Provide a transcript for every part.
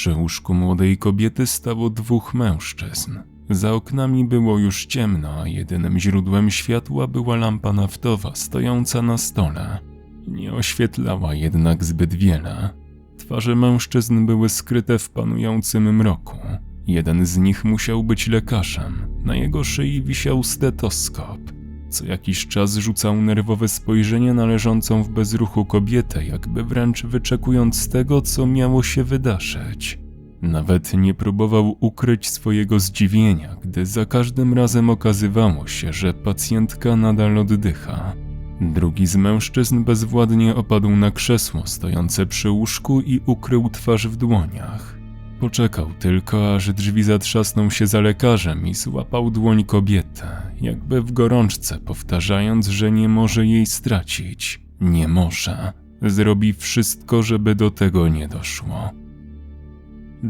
Przy łóżku młodej kobiety stało dwóch mężczyzn. Za oknami było już ciemno, a jedynym źródłem światła była lampa naftowa stojąca na stole. Nie oświetlała jednak zbyt wiele. Twarze mężczyzn były skryte w panującym mroku. Jeden z nich musiał być lekarzem. Na jego szyi wisiał stetoskop. Co jakiś czas rzucał nerwowe spojrzenie na leżącą w bezruchu kobietę, jakby wręcz wyczekując tego, co miało się wydarzyć. Nawet nie próbował ukryć swojego zdziwienia, gdy za każdym razem okazywało się, że pacjentka nadal oddycha. Drugi z mężczyzn bezwładnie opadł na krzesło stojące przy łóżku i ukrył twarz w dłoniach. Poczekał tylko, aż drzwi zatrzasną się za lekarzem i złapał dłoń kobietę, jakby w gorączce powtarzając, że nie może jej stracić. Nie może. Zrobi wszystko, żeby do tego nie doszło.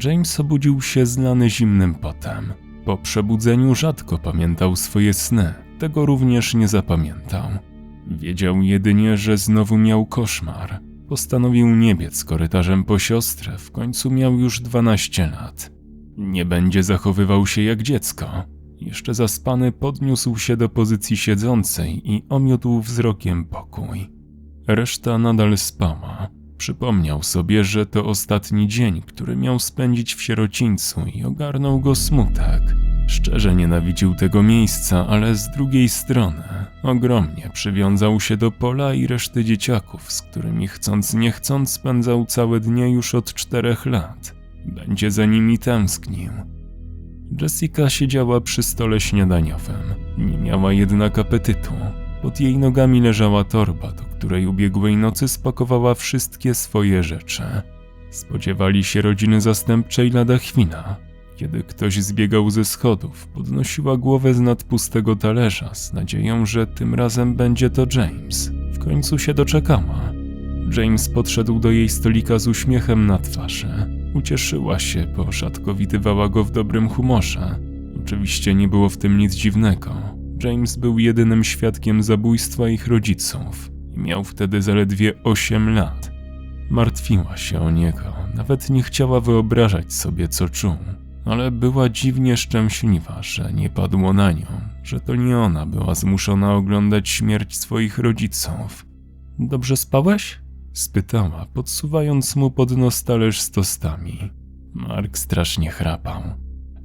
James obudził się zlany zimnym potem. Po przebudzeniu rzadko pamiętał swoje sny, tego również nie zapamiętał. Wiedział jedynie, że znowu miał koszmar. Postanowił nie biec korytarzem po siostrę, w końcu miał już 12 lat. Nie będzie zachowywał się jak dziecko. Jeszcze zaspany podniósł się do pozycji siedzącej i omiótł wzrokiem pokój. Reszta nadal spała. Przypomniał sobie, że to ostatni dzień, który miał spędzić w sierocińcu i ogarnął go smutek. Szczerze nienawidził tego miejsca, ale z drugiej strony ogromnie przywiązał się do pola i reszty dzieciaków, z którymi chcąc nie chcąc spędzał całe dnie już od czterech lat. Będzie za nimi tęsknił. Jessica siedziała przy stole śniadaniowym. Nie miała jednak apetytu. Pod jej nogami leżała torba, do której ubiegłej nocy spakowała wszystkie swoje rzeczy. Spodziewali się rodziny zastępczej lada chwila. Kiedy ktoś zbiegał ze schodów, podnosiła głowę z nad pustego talerza z nadzieją, że tym razem będzie to James. W końcu się doczekała. James podszedł do jej stolika z uśmiechem na twarzy. Ucieszyła się, bo rzadko widywała go w dobrym humorze. Oczywiście nie było w tym nic dziwnego. James był jedynym świadkiem zabójstwa ich rodziców i miał wtedy zaledwie 8 lat. Martwiła się o niego, nawet nie chciała wyobrażać sobie, co czuł, ale była dziwnie szczęśliwa, że nie padło na nią, że to nie ona była zmuszona oglądać śmierć swoich rodziców. Dobrze spałeś? spytała, podsuwając mu pod nos talerz z tostami. Mark strasznie chrapał.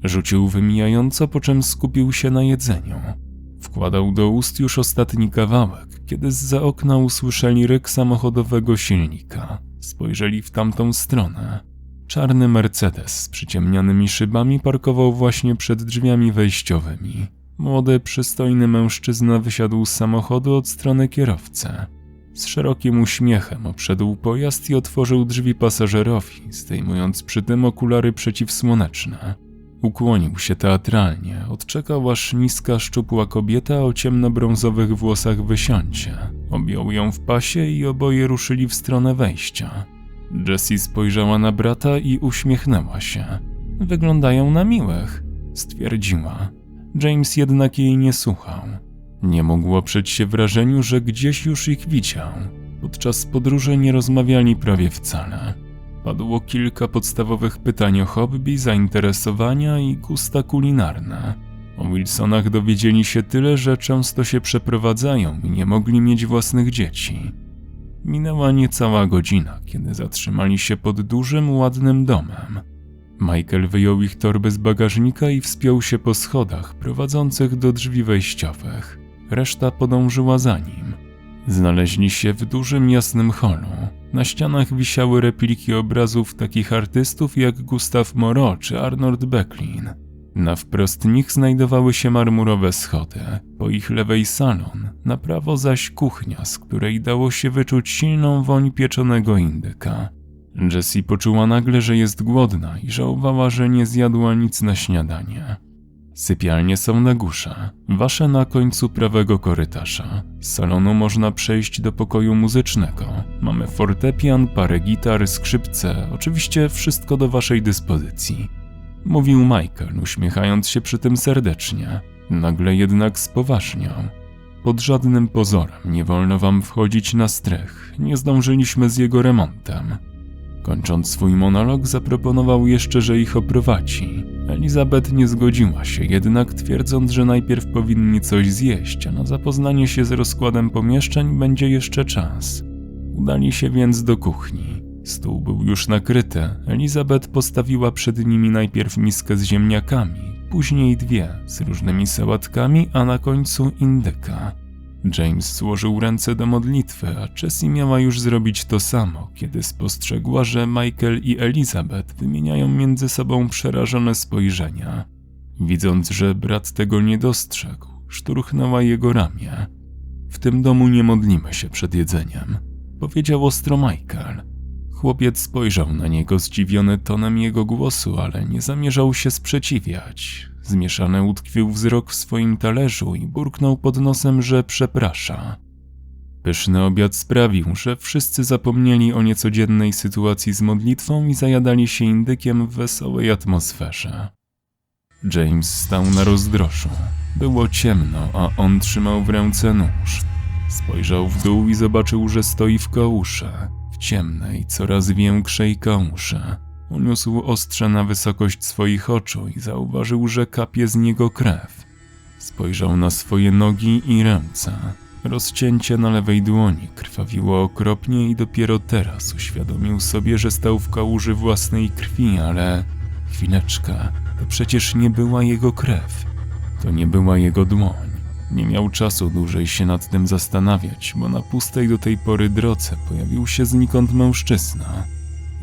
Rzucił wymijająco, po czym skupił się na jedzeniu. Wkładał do ust już ostatni kawałek, kiedy zza okna usłyszeli ryk samochodowego silnika. Spojrzeli w tamtą stronę. Czarny Mercedes z przyciemnianymi szybami parkował właśnie przed drzwiami wejściowymi. Młody, przystojny mężczyzna wysiadł z samochodu od strony kierowcy. Z szerokim uśmiechem obszedł pojazd i otworzył drzwi pasażerowi, zdejmując przy tym okulary przeciwsłoneczne. Ukłonił się teatralnie, odczekał aż niska, szczupła kobieta o ciemnobrązowych włosach wysiądzie. Objął ją w pasie i oboje ruszyli w stronę wejścia. Jessie spojrzała na brata i uśmiechnęła się. Wyglądają na miłych, stwierdziła. James jednak jej nie słuchał. Nie mógł oprzeć się wrażeniu, że gdzieś już ich widział. Podczas podróży nie rozmawiali prawie wcale. Padło kilka podstawowych pytań o hobby, zainteresowania i gusta kulinarne. O Wilsonach dowiedzieli się tyle, że często się przeprowadzają i nie mogli mieć własnych dzieci. Minęła niecała godzina, kiedy zatrzymali się pod dużym, ładnym domem. Michael wyjął ich torby z bagażnika i wspiął się po schodach prowadzących do drzwi wejściowych. Reszta podążyła za nim. Znaleźli się w dużym, jasnym holu. Na ścianach wisiały repliki obrazów takich artystów jak Gustav Moreau czy Arnold Becklin. Na wprost nich znajdowały się marmurowe schody, po ich lewej salon, na prawo zaś kuchnia, z której dało się wyczuć silną woń pieczonego indyka. Jessie poczuła nagle, że jest głodna i żałowała, że nie zjadła nic na śniadanie. Sypialnie są na górze, wasze na końcu prawego korytarza. Z salonu można przejść do pokoju muzycznego. Mamy fortepian, parę gitar, skrzypce, oczywiście wszystko do waszej dyspozycji. Mówił Michael, uśmiechając się przy tym serdecznie. Nagle jednak spoważniał. Pod żadnym pozorem nie wolno wam wchodzić na strych, nie zdążyliśmy z jego remontem. Kończąc swój monolog, zaproponował jeszcze, że ich oprowadzi. Elizabeth nie zgodziła się, jednak twierdząc, że najpierw powinni coś zjeść, a na zapoznanie się z rozkładem pomieszczeń będzie jeszcze czas. Udali się więc do kuchni. Stół był już nakryty. Elizabeth postawiła przed nimi najpierw miskę z ziemniakami, później dwie z różnymi sałatkami, a na końcu indyka. James złożył ręce do modlitwy, a Jessie miała już zrobić to samo, kiedy spostrzegła, że Michael i Elizabeth wymieniają między sobą przerażone spojrzenia. Widząc, że brat tego nie dostrzegł, szturchnęła jego ramię. W tym domu nie modlimy się przed jedzeniem, powiedział ostro Michael. Chłopiec spojrzał na niego zdziwiony tonem jego głosu, ale nie zamierzał się sprzeciwiać. Zmieszany utkwił wzrok w swoim talerzu i burknął pod nosem, że przeprasza. Pyszny obiad sprawił, że wszyscy zapomnieli o niecodziennej sytuacji z modlitwą i zajadali się indykiem w wesołej atmosferze. James stał na rozdroszu. Było ciemno, a on trzymał w ręce nóż. Spojrzał w dół i zobaczył, że stoi w kałusze, ciemnej, coraz większej kałusze. Uniósł ostrze na wysokość swoich oczu i zauważył, że kapie z niego krew. Spojrzał na swoje nogi i ręce. Rozcięcie na lewej dłoni krwawiło okropnie i dopiero teraz uświadomił sobie, że stał w kałuży własnej krwi, ale chwileczkę, to przecież nie była jego krew. To nie była jego dłoń. Nie miał czasu dłużej się nad tym zastanawiać, bo na pustej do tej pory drodze pojawił się znikąd mężczyzna.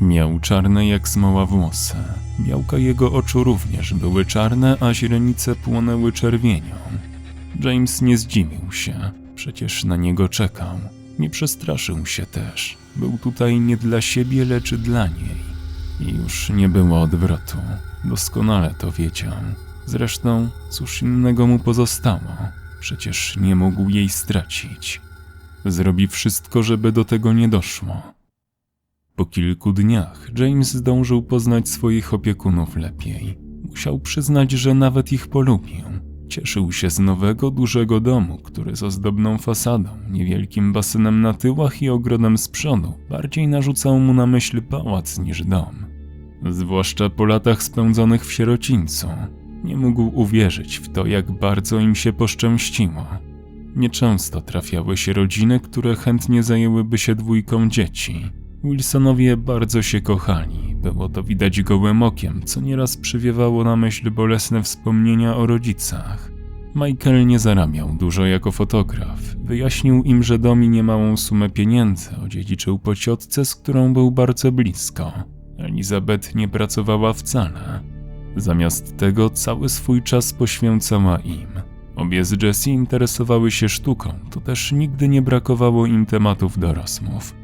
Miał czarne jak smoła włosy. Białka jego oczu również były czarne, a źrenice płonęły czerwienią. James nie zdziwił się, przecież na niego czekał. Nie przestraszył się też. Był tutaj nie dla siebie, lecz dla niej. I już nie było odwrotu. Doskonale to wiedział. Zresztą, cóż innego mu pozostało? Przecież nie mógł jej stracić. Zrobi wszystko, żeby do tego nie doszło. Po kilku dniach James zdążył poznać swoich opiekunów lepiej. Musiał przyznać, że nawet ich polubił. Cieszył się z nowego, dużego domu, który z ozdobną fasadą, niewielkim basenem na tyłach i ogrodem z przodu bardziej narzucał mu na myśl pałac niż dom. Zwłaszcza po latach spędzonych w sierocińcu. Nie mógł uwierzyć w to, jak bardzo im się poszczęściło. Nieczęsto trafiały się rodziny, które chętnie zajęłyby się dwójką dzieci. Wilsonowie bardzo się kochali, było to widać gołym okiem, co nieraz przywiewało na myśl bolesne wspomnienia o rodzicach. Michael nie zarabiał dużo jako fotograf. Wyjaśnił im, że domi niemałą sumę pieniędzy odziedziczył po ciotce, z którą był bardzo blisko. Elizabeth nie pracowała wcale. Zamiast tego cały swój czas poświęcała im. Obie z Jessie interesowały się sztuką, to też nigdy nie brakowało im tematów do rozmów.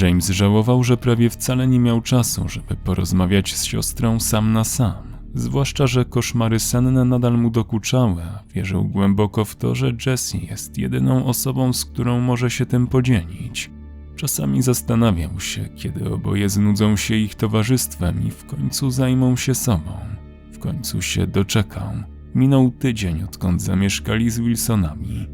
James żałował, że prawie wcale nie miał czasu, żeby porozmawiać z siostrą sam na sam. Zwłaszcza, że koszmary senne nadal mu dokuczały, a wierzył głęboko w to, że Jessie jest jedyną osobą, z którą może się tym podzielić. Czasami zastanawiał się, kiedy oboje znudzą się ich towarzystwem i w końcu zajmą się sobą. Końcu się doczekał. Minął tydzień, odkąd zamieszkali z Wilsonami.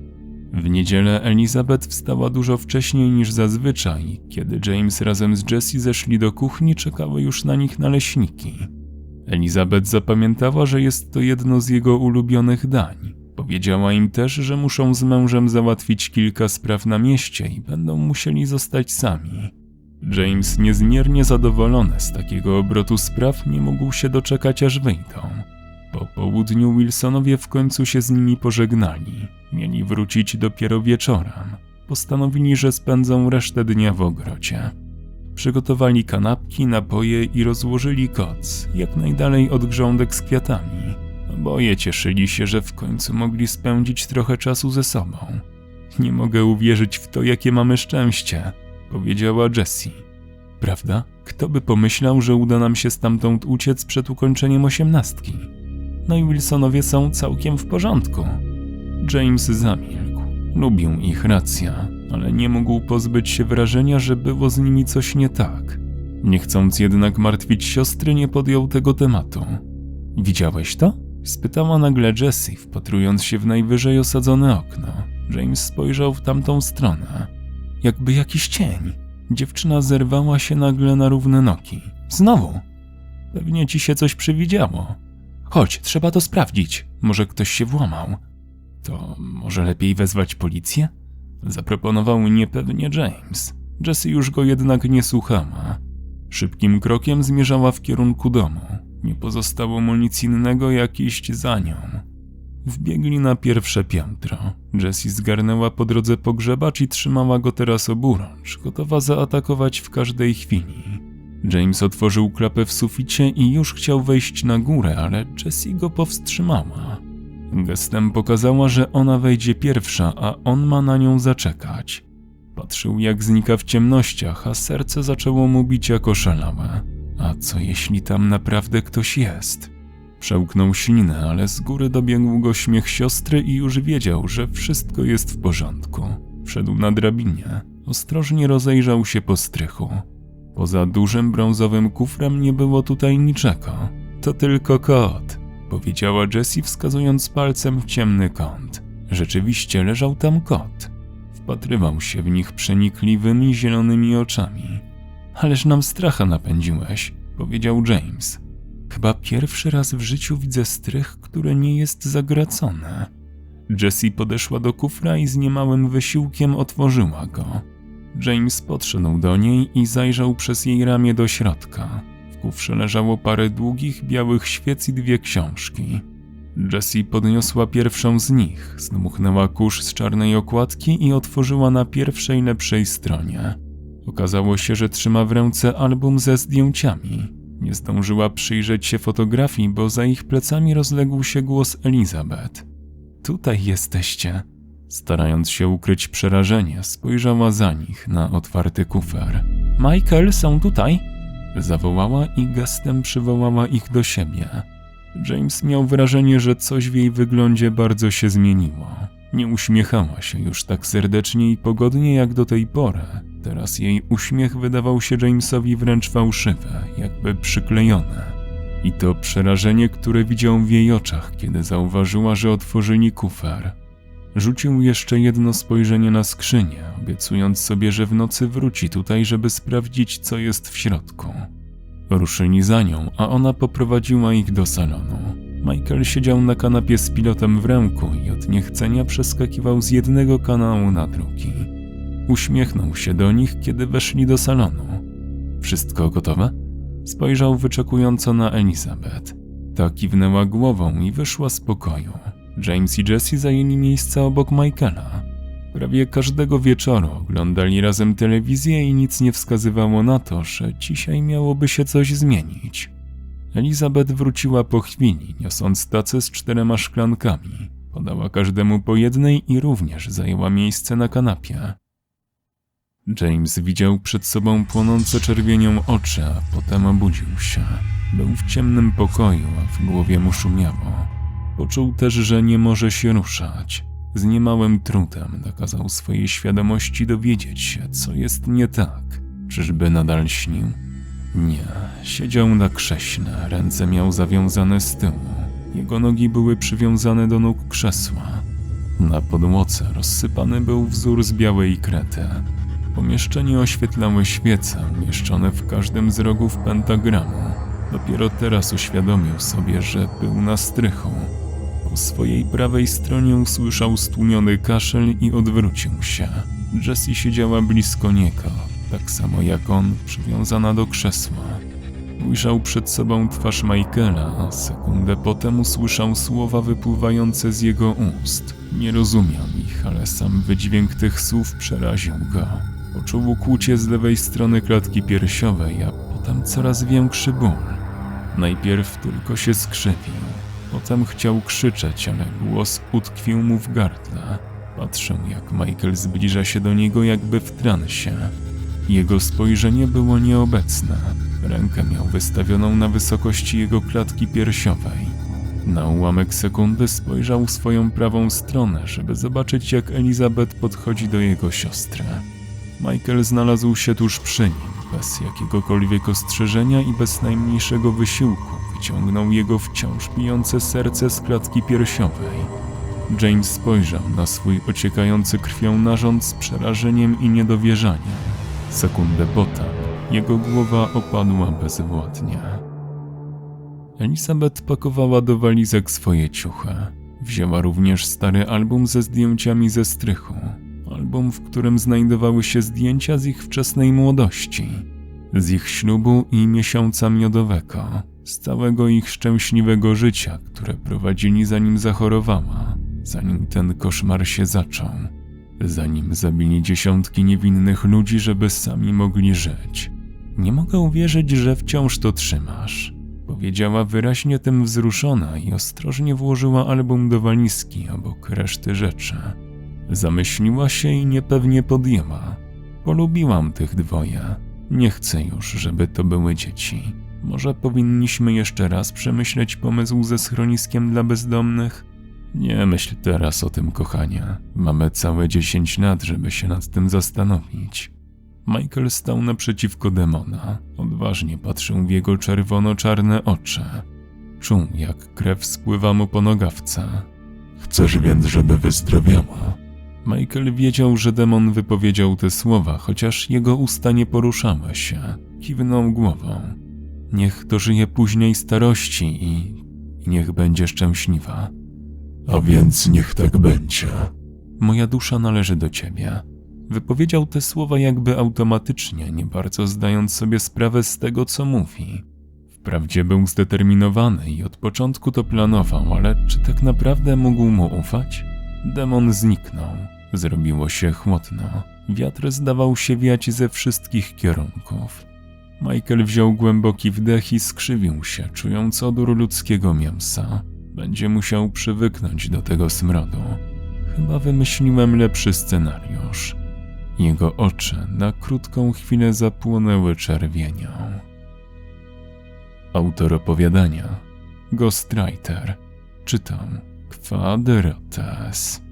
W niedzielę Elizabeth wstała dużo wcześniej niż zazwyczaj. Kiedy James razem z Jessie zeszli do kuchni, czekały już na nich naleśniki. Elizabeth zapamiętała, że jest to jedno z jego ulubionych dań. Powiedziała im też, że muszą z mężem załatwić kilka spraw na mieście i będą musieli zostać sami. James, niezmiernie zadowolony z takiego obrotu spraw, nie mógł się doczekać, aż wyjdą. Po południu Wilsonowie w końcu się z nimi pożegnali. Mieli wrócić dopiero wieczorem. Postanowili, że spędzą resztę dnia w ogrodzie. Przygotowali kanapki, napoje i rozłożyli koc, jak najdalej od grządek z kwiatami. Oboje cieszyli się, że w końcu mogli spędzić trochę czasu ze sobą. Nie mogę uwierzyć w to, jakie mamy szczęście, powiedziała Jessie. Prawda? Kto by pomyślał, że uda nam się stamtąd uciec przed ukończeniem osiemnastki? No i Wilsonowie są całkiem w porządku. James zamilkł. Lubił ich racja, ale nie mógł pozbyć się wrażenia, że było z nimi coś nie tak. Nie chcąc jednak martwić siostry, nie podjął tego tematu. Widziałeś to? spytała nagle Jessie, wpatrując się w najwyżej osadzone okno. James spojrzał w tamtą stronę. Jakby jakiś cień. Dziewczyna zerwała się nagle na równe nogi. Znowu. Pewnie ci się coś przywidziało. Chodź, trzeba to sprawdzić. Może ktoś się włamał. To może lepiej wezwać policję? Zaproponował niepewnie James. Jessie już go jednak nie słuchała. Szybkim krokiem zmierzała w kierunku domu. Nie pozostało mu nic innego, jak iść za nią. Wbiegli na pierwsze piętro. Jessie zgarnęła po drodze pogrzebacz i trzymała go teraz oburącz, gotowa zaatakować w każdej chwili. James otworzył klapę w suficie i już chciał wejść na górę, ale Jessie go powstrzymała. Gestem pokazała, że ona wejdzie pierwsza, a on ma na nią zaczekać. Patrzył jak znika w ciemnościach, a serce zaczęło mu bić jako szalałe. A co jeśli tam naprawdę ktoś jest? Przełknął ślinę, ale z góry dobiegł go śmiech siostry i już wiedział, że wszystko jest w porządku. Wszedł na drabinie, ostrożnie rozejrzał się po strychu. Poza dużym brązowym kufrem nie było tutaj niczego. To tylko kot, powiedziała Jessie wskazując palcem w ciemny kąt. Rzeczywiście leżał tam kot. Wpatrywał się w nich przenikliwymi zielonymi oczami. Ależ nam stracha napędziłeś, powiedział James. Chyba pierwszy raz w życiu widzę strych, które nie jest zagracone. Jessie podeszła do kufra i z niemałym wysiłkiem otworzyła go. James podszedł do niej i zajrzał przez jej ramię do środka. W kufrze leżało parę długich, białych świec i dwie książki. Jessie podniosła pierwszą z nich, zdmuchnęła kurz z czarnej okładki i otworzyła na pierwszej lepszej stronie. Okazało się, że trzyma w ręce album ze zdjęciami. Nie zdążyła przyjrzeć się fotografii, bo za ich plecami rozległ się głos Elizabeth. Tutaj jesteście. Starając się ukryć przerażenie, spojrzała za nich na otwarty kufer. Michael, są tutaj? Zawołała i gestem przywołała ich do siebie. James miał wrażenie, że coś w jej wyglądzie bardzo się zmieniło. Nie uśmiechała się już tak serdecznie i pogodnie jak do tej pory. Teraz jej uśmiech wydawał się Jamesowi wręcz fałszywy, jakby przyklejone. I to przerażenie, które widział w jej oczach, kiedy zauważyła, że otworzyli kufer. Rzucił jeszcze jedno spojrzenie na skrzynię, obiecując sobie, że w nocy wróci tutaj, żeby sprawdzić, co jest w środku. Ruszyli za nią, a ona poprowadziła ich do salonu. Michael siedział na kanapie z pilotem w ręku i od niechcenia przeskakiwał z jednego kanału na drugi. Uśmiechnął się do nich, kiedy weszli do salonu. Wszystko gotowe? Spojrzał wyczekująco na Elizabeth. Ta kiwnęła głową i wyszła z pokoju. James i Jesse zajęli miejsca obok Michaela. Prawie każdego wieczoru oglądali razem telewizję i nic nie wskazywało na to, że dzisiaj miałoby się coś zmienić. Elizabeth wróciła po chwili, niosąc tacę z czterema szklankami. Podała każdemu po jednej i również zajęła miejsce na kanapie. James widział przed sobą płonące czerwienią oczy, a potem obudził się. Był w ciemnym pokoju, a w głowie mu szumiało. Poczuł też, że nie może się ruszać. Z niemałym trudem nakazał swojej świadomości dowiedzieć się, co jest nie tak. Czyżby nadal śnił? Nie. Siedział na krześle, ręce miał zawiązane z tyłu. Jego nogi były przywiązane do nóg krzesła. Na podłodze rozsypany był wzór z białej krety. Pomieszczenie oświetlały świece umieszczone w każdym z rogów pentagramu. Dopiero teraz uświadomił sobie, że był na strychu. Po swojej prawej stronie usłyszał stłumiony kaszel i odwrócił się. Jessie siedziała blisko niego, tak samo jak on, przywiązana do krzesła. Ujrzał przed sobą twarz Michaela, a sekundę potem usłyszał słowa wypływające z jego ust. Nie rozumiał ich, ale sam wydźwięk tych słów przeraził go. Poczuł ukłucie z lewej strony klatki piersiowej, a potem coraz większy ból. Najpierw tylko się skrzywił, potem chciał krzyczeć, ale głos utkwił mu w gardle. Patrzył, jak Michael zbliża się do niego jakby w transie. Jego spojrzenie było nieobecne. Rękę miał wystawioną na wysokości jego klatki piersiowej. Na ułamek sekundy spojrzał w swoją prawą stronę, żeby zobaczyć, jak Elizabeth podchodzi do jego siostry. Michael znalazł się tuż przy nim, bez jakiegokolwiek ostrzeżenia i bez najmniejszego wysiłku wyciągnął jego wciąż bijące serce z klatki piersiowej. James spojrzał na swój ociekający krwią narząd z przerażeniem i niedowierzaniem. Sekundę potem jego głowa opadła bezwładnie. Elizabeth pakowała do walizek swoje ciuchy. Wzięła również stary album ze zdjęciami ze strychu. Album, w którym znajdowały się zdjęcia z ich wczesnej młodości, z ich ślubu i miesiąca miodowego, z całego ich szczęśliwego życia, które prowadzili zanim zachorowała, zanim ten koszmar się zaczął, zanim zabili dziesiątki niewinnych ludzi, żeby sami mogli żyć. Nie mogę uwierzyć, że wciąż to trzymasz. Powiedziała wyraźnie tym wzruszona i ostrożnie włożyła album do walizki obok reszty rzeczy. Zamyśliła się i niepewnie podjęła. Polubiłam tych dwoje. Nie chcę już, żeby to były dzieci. Może powinniśmy jeszcze raz przemyśleć pomysł ze schroniskiem dla bezdomnych? Nie myśl teraz o tym, kochanie. Mamy całe 10 lat, żeby się nad tym zastanowić. Michael stał naprzeciwko demona. Odważnie patrzył w jego czerwono-czarne oczy. Czuł, jak krew spływa mu po nogawce. Chcesz więc, żeby wyzdrowiała? Michael wiedział, że demon wypowiedział te słowa, chociaż jego usta nie poruszały się. Kiwnął głową. Niech dożyje później starości i, i niech będzie szczęśliwa. A więc niech tak będzie. Moja dusza należy do ciebie. Wypowiedział te słowa jakby automatycznie, nie bardzo zdając sobie sprawę z tego, co mówi. Wprawdzie był zdeterminowany i od początku to planował, ale czy tak naprawdę mógł mu ufać? Demon zniknął. Zrobiło się chłodno. Wiatr zdawał się wiać ze wszystkich kierunków. Michael wziął głęboki wdech i skrzywił się, czując odór ludzkiego mięsa. Będzie musiał przywyknąć do tego smrodu. Chyba wymyśliłem lepszy scenariusz. Jego oczy na krótką chwilę zapłonęły czerwienią. Autor opowiadania Ghostwriter Czytam Kwadrates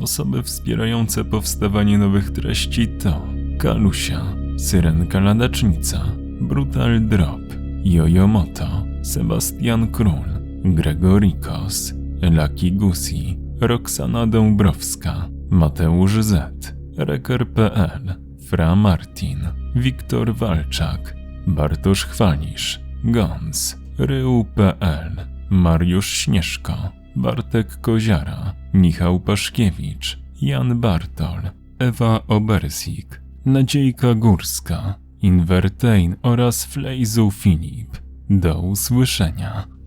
Osoby wspierające powstawanie nowych treści to Kalusia, Syrenka Ladacznica, Brutal Drop, Jojomoto, Sebastian Król, Gregorikos, Laki Gusi, Roxana Dąbrowska, Mateusz Z, Reker.pl, Fra Martin, Wiktor Walczak, Bartosz Chwalisz, Gons, Rył.pl, Mariusz Śnieżko, Bartek Koziara, Michał Paszkiewicz, Jan Bartol, Ewa Obersik, Nadziejka Górska, Invertain oraz Flejzu Filip. Do usłyszenia.